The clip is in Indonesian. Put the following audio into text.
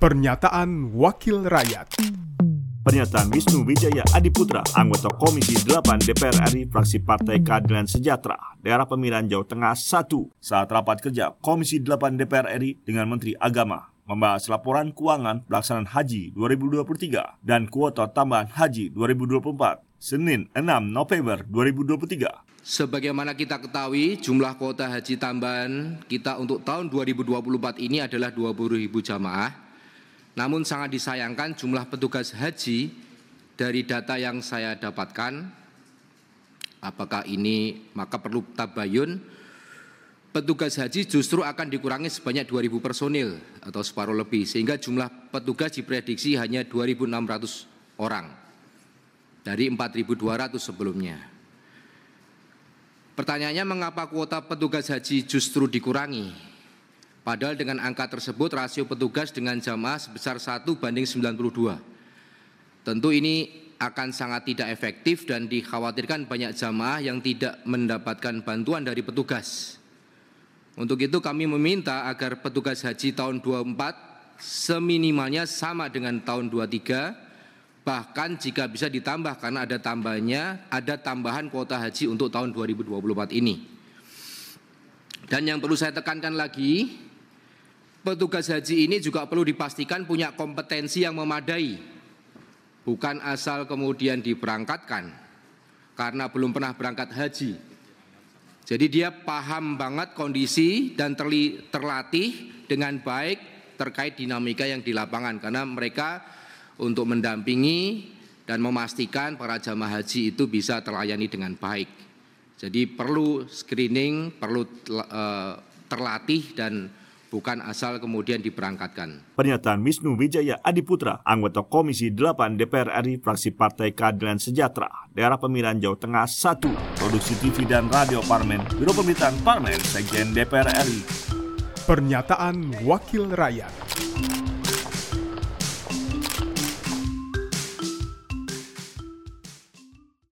Pernyataan Wakil Rakyat. Pernyataan Wisnu Wijaya Adiputra, anggota Komisi 8 DPR RI fraksi Partai Keadilan Sejahtera, daerah pemilihan Jawa Tengah 1, saat rapat kerja Komisi 8 DPR RI dengan Menteri Agama membahas laporan keuangan pelaksanaan haji 2023 dan kuota tambahan haji 2024, Senin 6 November 2023. Sebagaimana kita ketahui, jumlah kuota haji tambahan kita untuk tahun 2024 ini adalah 20.000 jamaah namun sangat disayangkan jumlah petugas haji dari data yang saya dapatkan, apakah ini maka perlu tabayun, petugas haji justru akan dikurangi sebanyak 2.000 personil atau separuh lebih, sehingga jumlah petugas diprediksi hanya 2.600 orang dari 4.200 sebelumnya. Pertanyaannya mengapa kuota petugas haji justru dikurangi? Padahal dengan angka tersebut rasio petugas dengan jamaah sebesar 1 banding 92. Tentu ini akan sangat tidak efektif dan dikhawatirkan banyak jamaah yang tidak mendapatkan bantuan dari petugas. Untuk itu kami meminta agar petugas haji tahun 24 seminimalnya sama dengan tahun 23 bahkan jika bisa ditambah karena ada tambahnya ada tambahan kuota haji untuk tahun 2024 ini. Dan yang perlu saya tekankan lagi petugas haji ini juga perlu dipastikan punya kompetensi yang memadai. Bukan asal kemudian diberangkatkan karena belum pernah berangkat haji. Jadi dia paham banget kondisi dan terli, terlatih dengan baik terkait dinamika yang di lapangan karena mereka untuk mendampingi dan memastikan para jamaah haji itu bisa terlayani dengan baik. Jadi perlu screening, perlu uh, terlatih dan bukan asal kemudian diberangkatkan. Pernyataan Wisnu Wijaya Adiputra, anggota Komisi 8 DPR RI fraksi Partai Keadilan Sejahtera, daerah pemilihan Jawa Tengah 1, produksi TV dan radio Parmen, Biro Pemerintahan Parmen, Sekjen DPR RI. Pernyataan Wakil Rakyat.